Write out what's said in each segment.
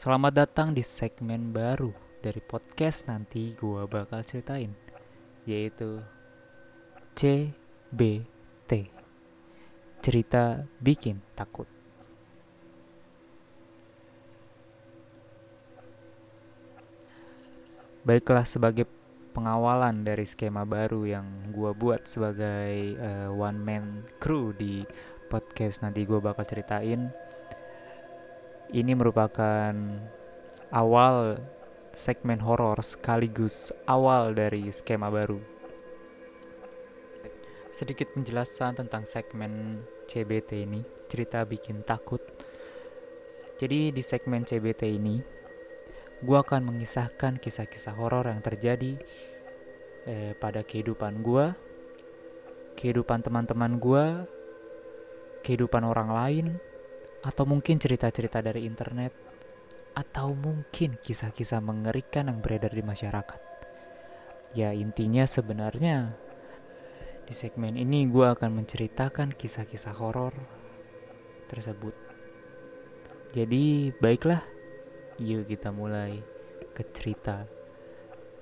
Selamat datang di segmen baru dari podcast nanti gua bakal ceritain yaitu CBT. Cerita bikin takut. Baiklah sebagai pengawalan dari skema baru yang gua buat sebagai uh, one man crew di podcast nanti gua bakal ceritain ini merupakan awal segmen horor sekaligus awal dari skema baru. Sedikit penjelasan tentang segmen CBT ini, cerita bikin takut. Jadi di segmen CBT ini, gue akan mengisahkan kisah-kisah horor yang terjadi eh, pada kehidupan gue, kehidupan teman-teman gue, kehidupan orang lain, atau mungkin cerita-cerita dari internet, atau mungkin kisah-kisah mengerikan yang beredar di masyarakat. Ya intinya sebenarnya di segmen ini gue akan menceritakan kisah-kisah horor tersebut. Jadi baiklah, yuk kita mulai ke cerita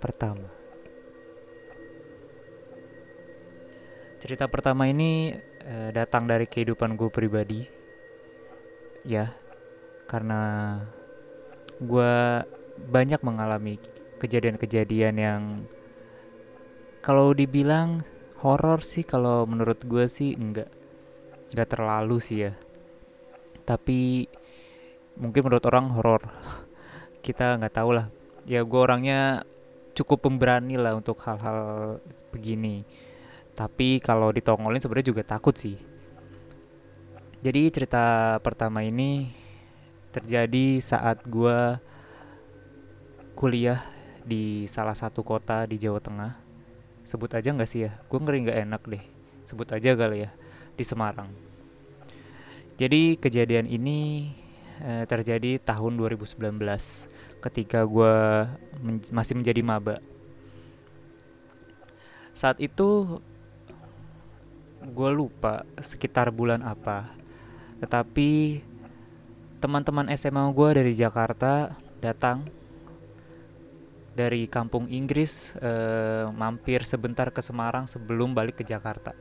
pertama. Cerita pertama ini eh, datang dari kehidupan gue pribadi ya karena gue banyak mengalami kejadian-kejadian yang kalau dibilang horor sih kalau menurut gue sih enggak enggak terlalu sih ya. Tapi mungkin menurut orang horor kita nggak tahu lah ya gue orangnya cukup pemberani lah untuk hal-hal begini. Tapi kalau ditongolin sebenarnya juga takut sih jadi cerita pertama ini terjadi saat gue kuliah di salah satu kota di Jawa Tengah. Sebut aja nggak sih ya? Gue ngeri nggak enak deh. Sebut aja kali ya di Semarang. Jadi kejadian ini eh, terjadi tahun 2019 ketika gue men masih menjadi maba. Saat itu gue lupa sekitar bulan apa tetapi teman-teman SMA gue dari Jakarta datang dari kampung Inggris eh, mampir sebentar ke Semarang sebelum balik ke Jakarta.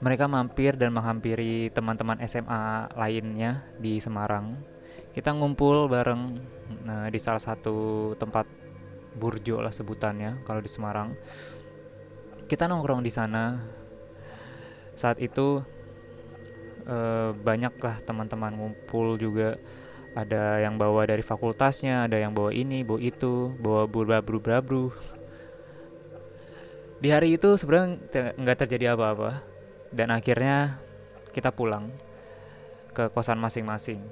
Mereka mampir dan menghampiri teman-teman SMA lainnya di Semarang. Kita ngumpul bareng nah, di salah satu tempat burjo lah sebutannya kalau di Semarang. Kita nongkrong di sana. Saat itu banyaklah teman-teman ngumpul juga. Ada yang bawa dari fakultasnya ada yang bawa ini bawa itu bawa brabru brabru di hari itu sebenarnya nggak terjadi apa-apa. Dan akhirnya kita pulang ke kosan masing-masing.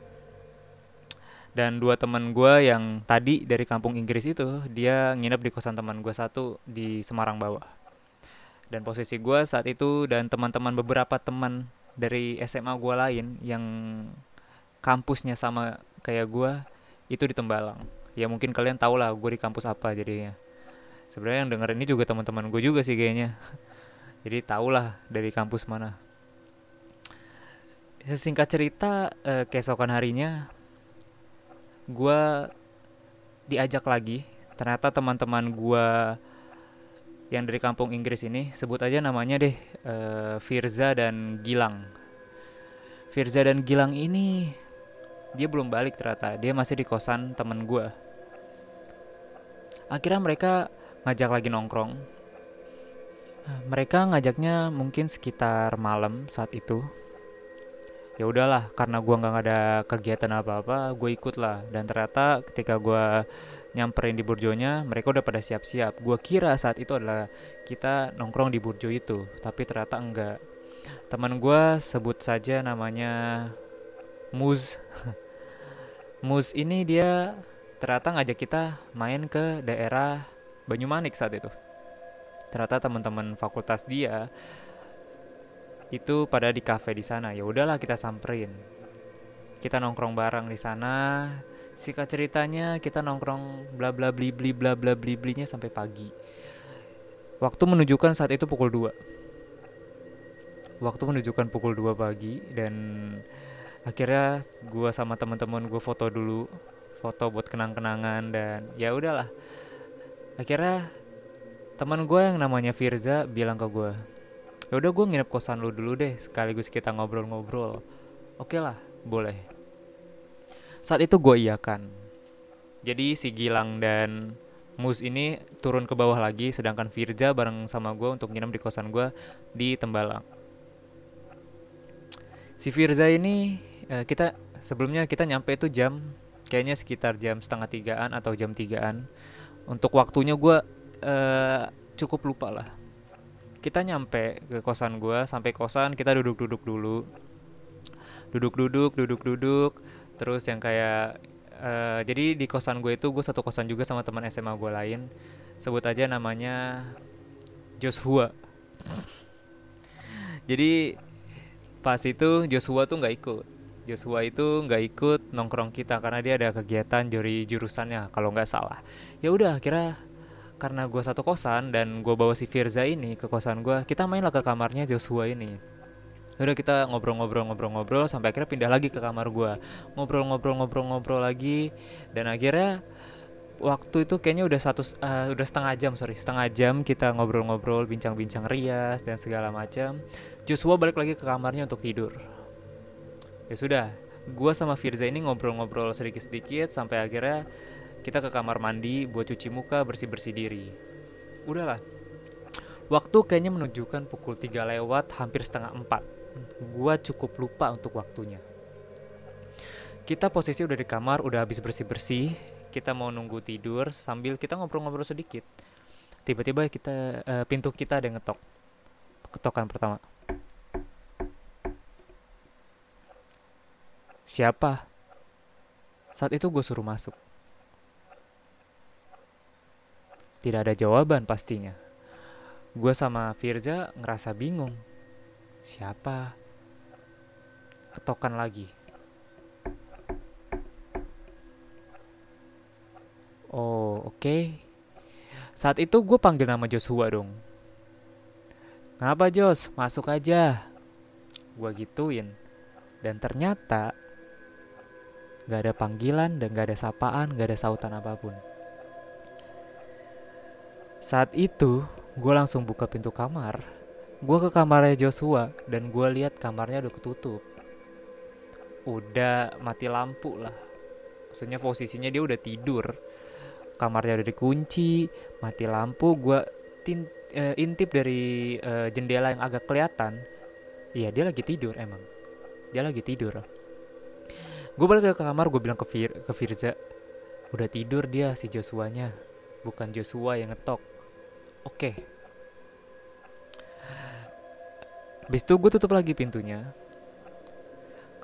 Dan dua teman gue yang tadi dari kampung Inggris itu dia nginep di kosan teman gue satu di Semarang bawah. Dan posisi gue saat itu dan teman-teman beberapa teman dari SMA gue lain yang kampusnya sama kayak gue itu di Tembalang. Ya mungkin kalian tau lah gue di kampus apa jadinya. Sebenarnya yang denger ini juga teman-teman gue juga sih kayaknya. Jadi tau lah dari kampus mana. Singkat cerita eh, keesokan harinya gue diajak lagi. Ternyata teman-teman gue yang dari kampung Inggris ini sebut aja namanya deh uh, Firza dan Gilang. Firza dan Gilang ini dia belum balik ternyata dia masih di kosan temen gue. Akhirnya mereka ngajak lagi nongkrong. Mereka ngajaknya mungkin sekitar malam saat itu. Ya udahlah, karena gue nggak ada kegiatan apa-apa, gue ikut lah. Dan ternyata ketika gue nyamperin di burjonya mereka udah pada siap-siap. Gue kira saat itu adalah kita nongkrong di burjo itu tapi ternyata enggak. Teman gue sebut saja namanya Muz. Muz ini dia ternyata ngajak kita main ke daerah Banyumanik saat itu. Ternyata teman-teman fakultas dia itu pada di cafe di sana. Ya udahlah kita samperin. Kita nongkrong bareng di sana Singkat ceritanya kita nongkrong bla bla bli bli bla bla bli blinya sampai pagi. Waktu menunjukkan saat itu pukul 2. Waktu menunjukkan pukul 2 pagi dan akhirnya gue sama teman-teman gue foto dulu foto buat kenang-kenangan dan ya udahlah akhirnya teman gue yang namanya Firza bilang ke gue ya udah gue nginep kosan lu dulu deh sekaligus kita ngobrol-ngobrol oke lah boleh saat itu gue iakan. Jadi si Gilang dan Mus ini turun ke bawah lagi sedangkan Firza bareng sama gue untuk nginep di kosan gue di Tembalang. Si Firza ini uh, kita sebelumnya kita nyampe itu jam kayaknya sekitar jam setengah tigaan atau jam tigaan. Untuk waktunya gue uh, cukup lupa lah. Kita nyampe ke kosan gue sampai kosan kita duduk-duduk dulu. Duduk-duduk duduk-duduk terus yang kayak uh, jadi di kosan gue itu gue satu kosan juga sama teman SMA gue lain. Sebut aja namanya Joshua. Jadi pas itu Joshua tuh nggak ikut. Joshua itu nggak ikut nongkrong kita karena dia ada kegiatan dari jurusannya kalau nggak salah. Ya udah kira karena gue satu kosan dan gue bawa si Firza ini ke kosan gue kita mainlah ke kamarnya Joshua ini udah kita ngobrol-ngobrol-ngobrol-ngobrol sampai akhirnya pindah lagi ke kamar gue ngobrol-ngobrol-ngobrol-ngobrol lagi dan akhirnya waktu itu kayaknya udah satu uh, udah setengah jam sorry setengah jam kita ngobrol-ngobrol bincang-bincang rias dan segala macam Joshua balik lagi ke kamarnya untuk tidur. Ya sudah gue sama Firza ini ngobrol-ngobrol sedikit-sedikit sampai akhirnya kita ke kamar mandi buat cuci muka bersih-bersih diri. Udahlah. Waktu kayaknya menunjukkan pukul 3 lewat hampir setengah 4 gue cukup lupa untuk waktunya kita posisi udah di kamar udah habis bersih-bersih kita mau nunggu tidur sambil kita ngobrol-ngobrol sedikit tiba-tiba kita uh, pintu kita ada ngetok ketokan pertama Siapa? Saat itu gue suruh masuk. Tidak ada jawaban pastinya. Gue sama Firza ngerasa bingung. Siapa? Ketokan lagi. Oh, oke. Okay. Saat itu gue panggil nama Joshua dong. Ngapa Jos? Masuk aja. Gue gituin. Dan ternyata Gak ada panggilan dan gak ada sapaan, gak ada sautan apa pun. Saat itu, gue langsung buka pintu kamar. Gue ke kamarnya Joshua dan gue lihat kamarnya udah ketutup. Udah mati lampu lah. Maksudnya posisinya dia udah tidur. Kamarnya udah dikunci, mati lampu. Gue uh, intip dari uh, jendela yang agak kelihatan. Iya dia lagi tidur emang. Dia lagi tidur gue balik ke kamar gue bilang ke Fir ke Firza udah tidur dia si Joshuanya bukan Joshua yang ngetok oke okay. Habis itu gue tutup lagi pintunya.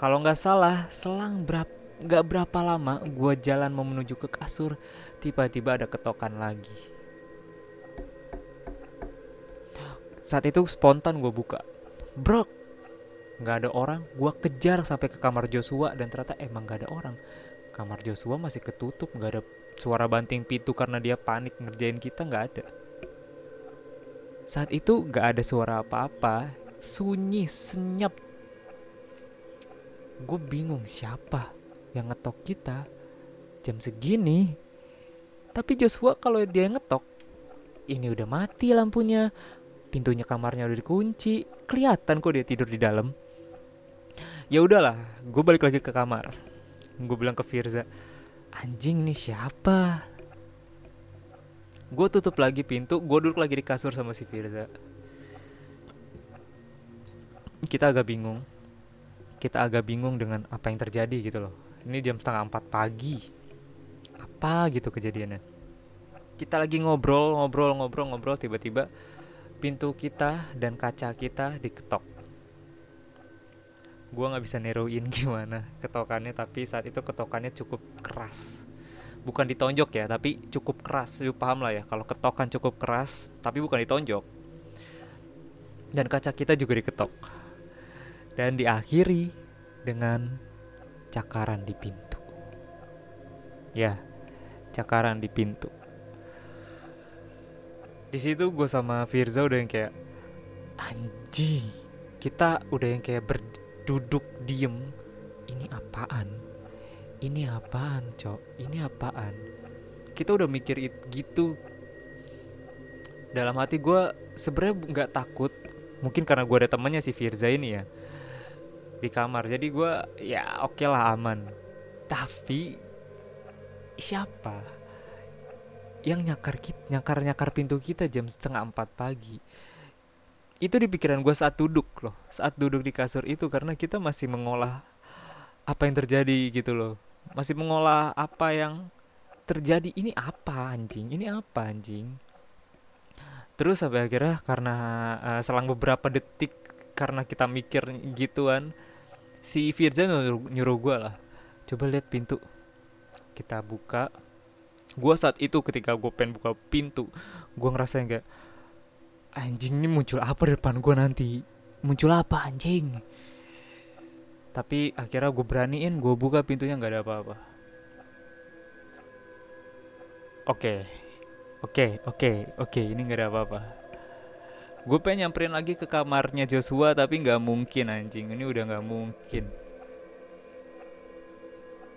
Kalau nggak salah selang berapa nggak berapa lama gue jalan mau menuju ke kasur tiba-tiba ada ketokan lagi. Saat itu spontan gue buka. Brok! Nggak ada orang. Gue kejar sampai ke kamar Joshua dan ternyata emang nggak ada orang. Kamar Joshua masih ketutup nggak ada suara banting pintu karena dia panik ngerjain kita nggak ada. Saat itu nggak ada suara apa-apa sunyi senyap. Gue bingung siapa yang ngetok kita jam segini. Tapi Joshua kalau dia ngetok ini udah mati lampunya. Pintunya kamarnya udah dikunci. Kelihatan kok dia tidur di dalam. Ya udahlah gue balik lagi ke kamar. Gue bilang ke Firza anjing nih siapa? Gue tutup lagi pintu gue duduk lagi di kasur sama si Firza kita agak bingung. Kita agak bingung dengan apa yang terjadi gitu loh. Ini jam setengah empat pagi. Apa gitu kejadiannya? Kita lagi ngobrol ngobrol ngobrol ngobrol tiba-tiba pintu kita dan kaca kita diketok. Gue nggak bisa neruin gimana ketokannya tapi saat itu ketokannya cukup keras. Bukan ditonjok ya tapi cukup keras. Lu paham lah ya kalau ketokan cukup keras tapi bukan ditonjok. Dan kaca kita juga diketok dan diakhiri dengan cakaran di pintu. Ya cakaran di pintu. Di situ gue sama Firza udah yang kayak anjing kita udah yang kayak ber duduk diem. Ini apaan? Ini apaan cok? Ini apaan? Kita udah mikir it, gitu. Dalam hati gue sebenarnya nggak takut. Mungkin karena gue ada temennya si Firza ini ya di kamar. Jadi gue ya oke okay lah aman. Tapi siapa yang nyakar kita nyakar nyakar pintu kita jam setengah empat pagi? Itu di pikiran gue saat duduk loh saat duduk di kasur itu karena kita masih mengolah apa yang terjadi gitu loh. Masih mengolah apa yang terjadi. Ini apa anjing? Ini apa anjing? Terus sampai akhirnya karena uh, selang beberapa detik karena kita mikir gituan si Firza nyuruh, nyuruh gue lah. Coba lihat pintu. Kita buka. Gue saat itu ketika gue pengen buka pintu gue ngerasa kayak anjing ini muncul apa di depan gue nanti? Muncul apa anjing? Tapi akhirnya gue beraniin gue buka pintunya nggak ada apa-apa. Oke. Oke oke oke. Ini nggak ada apa-apa gue pengen nyamperin lagi ke kamarnya Joshua tapi nggak mungkin anjing. Ini udah nggak mungkin.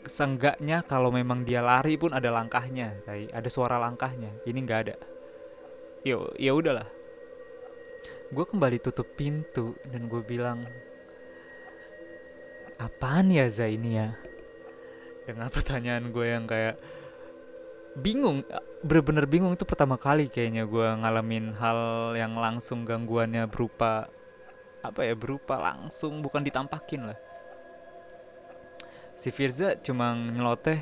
Seenggaknya kalau memang dia lari pun ada langkahnya kayak ada suara langkahnya. Ini nggak ada. Yo ya udahlah. Gue kembali tutup pintu dan gue bilang apaan ya Za ini ya dengan pertanyaan gue yang kayak bingung bener-bener bingung itu pertama kali kayaknya gue ngalamin hal yang langsung gangguannya berupa apa ya berupa langsung bukan ditampakin lah. Si Firza cuma nyeloteh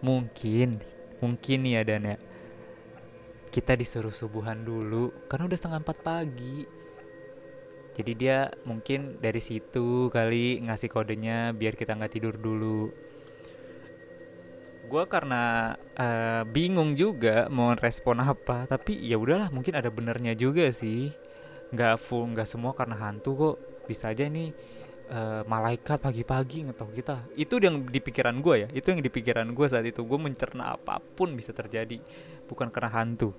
mungkin mungkin ya dan ya. Kita disuruh subuhan dulu karena udah setengah empat pagi. Jadi dia mungkin dari situ kali ngasih kodenya biar kita nggak tidur dulu gue karena uh, bingung juga mau respon apa tapi ya udahlah mungkin ada benernya juga sih. Nggak full nggak semua karena hantu kok. Bisa aja nih uh, malaikat pagi-pagi ngetok kita. Itu yang di pikiran gue ya itu yang di pikiran gue saat itu. Gue mencerna apa pun bisa terjadi bukan karena hantu.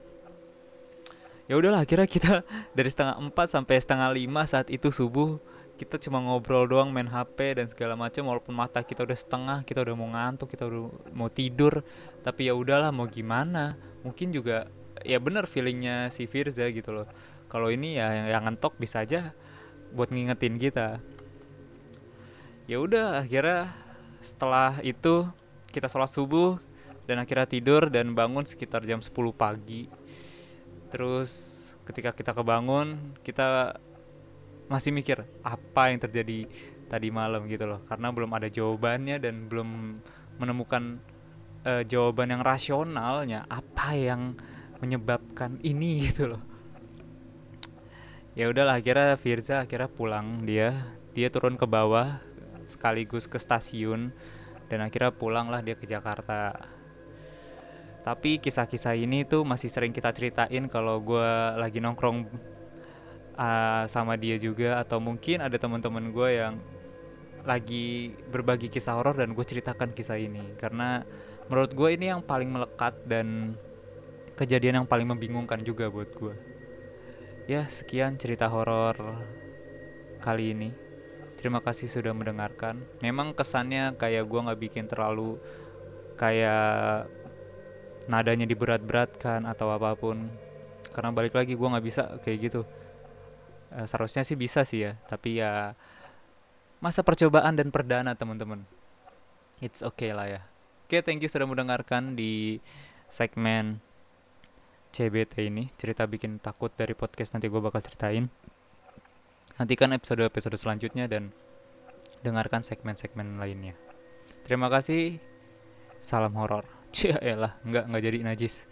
Ya udahlah akhirnya kita dari setengah empat sampai setengah lima saat itu subuh kita cuma ngobrol doang main HP dan segala macam walaupun mata kita udah setengah kita udah mau ngantuk kita udah mau tidur tapi ya udahlah mau gimana? Mungkin juga ya bener feelingnya si Firza gitu loh. Kalau ini ya yang, yang ngentok bisa aja buat ngingetin kita. Ya udah akhirnya setelah itu kita sholat subuh dan akhirnya tidur dan bangun sekitar jam 10 pagi. Terus ketika kita kebangun kita masih mikir apa yang terjadi tadi malam gitu loh. Karena belum ada jawabannya dan belum menemukan uh, jawaban yang rasionalnya apa yang menyebabkan ini gitu loh. Ya udahlah akhirnya Firza akhirnya pulang dia. Dia turun ke bawah sekaligus ke stasiun dan akhirnya pulang lah dia ke Jakarta. Tapi kisah-kisah ini tuh masih sering kita ceritain kalau gue lagi nongkrong uh, sama dia juga atau mungkin ada teman-teman gue yang lagi berbagi kisah horor dan gue ceritakan kisah ini. Karena menurut gue ini yang paling melekat dan kejadian yang paling membingungkan juga buat gue ya sekian cerita horor kali ini. Terima kasih sudah mendengarkan. Memang kesannya kayak gue nggak bikin terlalu kayak nadanya diberat-beratkan atau apa pun. Karena balik lagi gue nggak bisa kayak gitu e, seharusnya sih bisa sih ya tapi ya masa percobaan dan perdana teman-teman. It's okay lah ya. Oke thank you sudah mendengarkan di segmen CBT ini cerita bikin takut dari podcast nanti gue bakal ceritain. Nantikan episode episode selanjutnya dan dengarkan segmen-segmen lainnya. Terima kasih. Salam horor. Cia lah, nggak nggak jadi najis.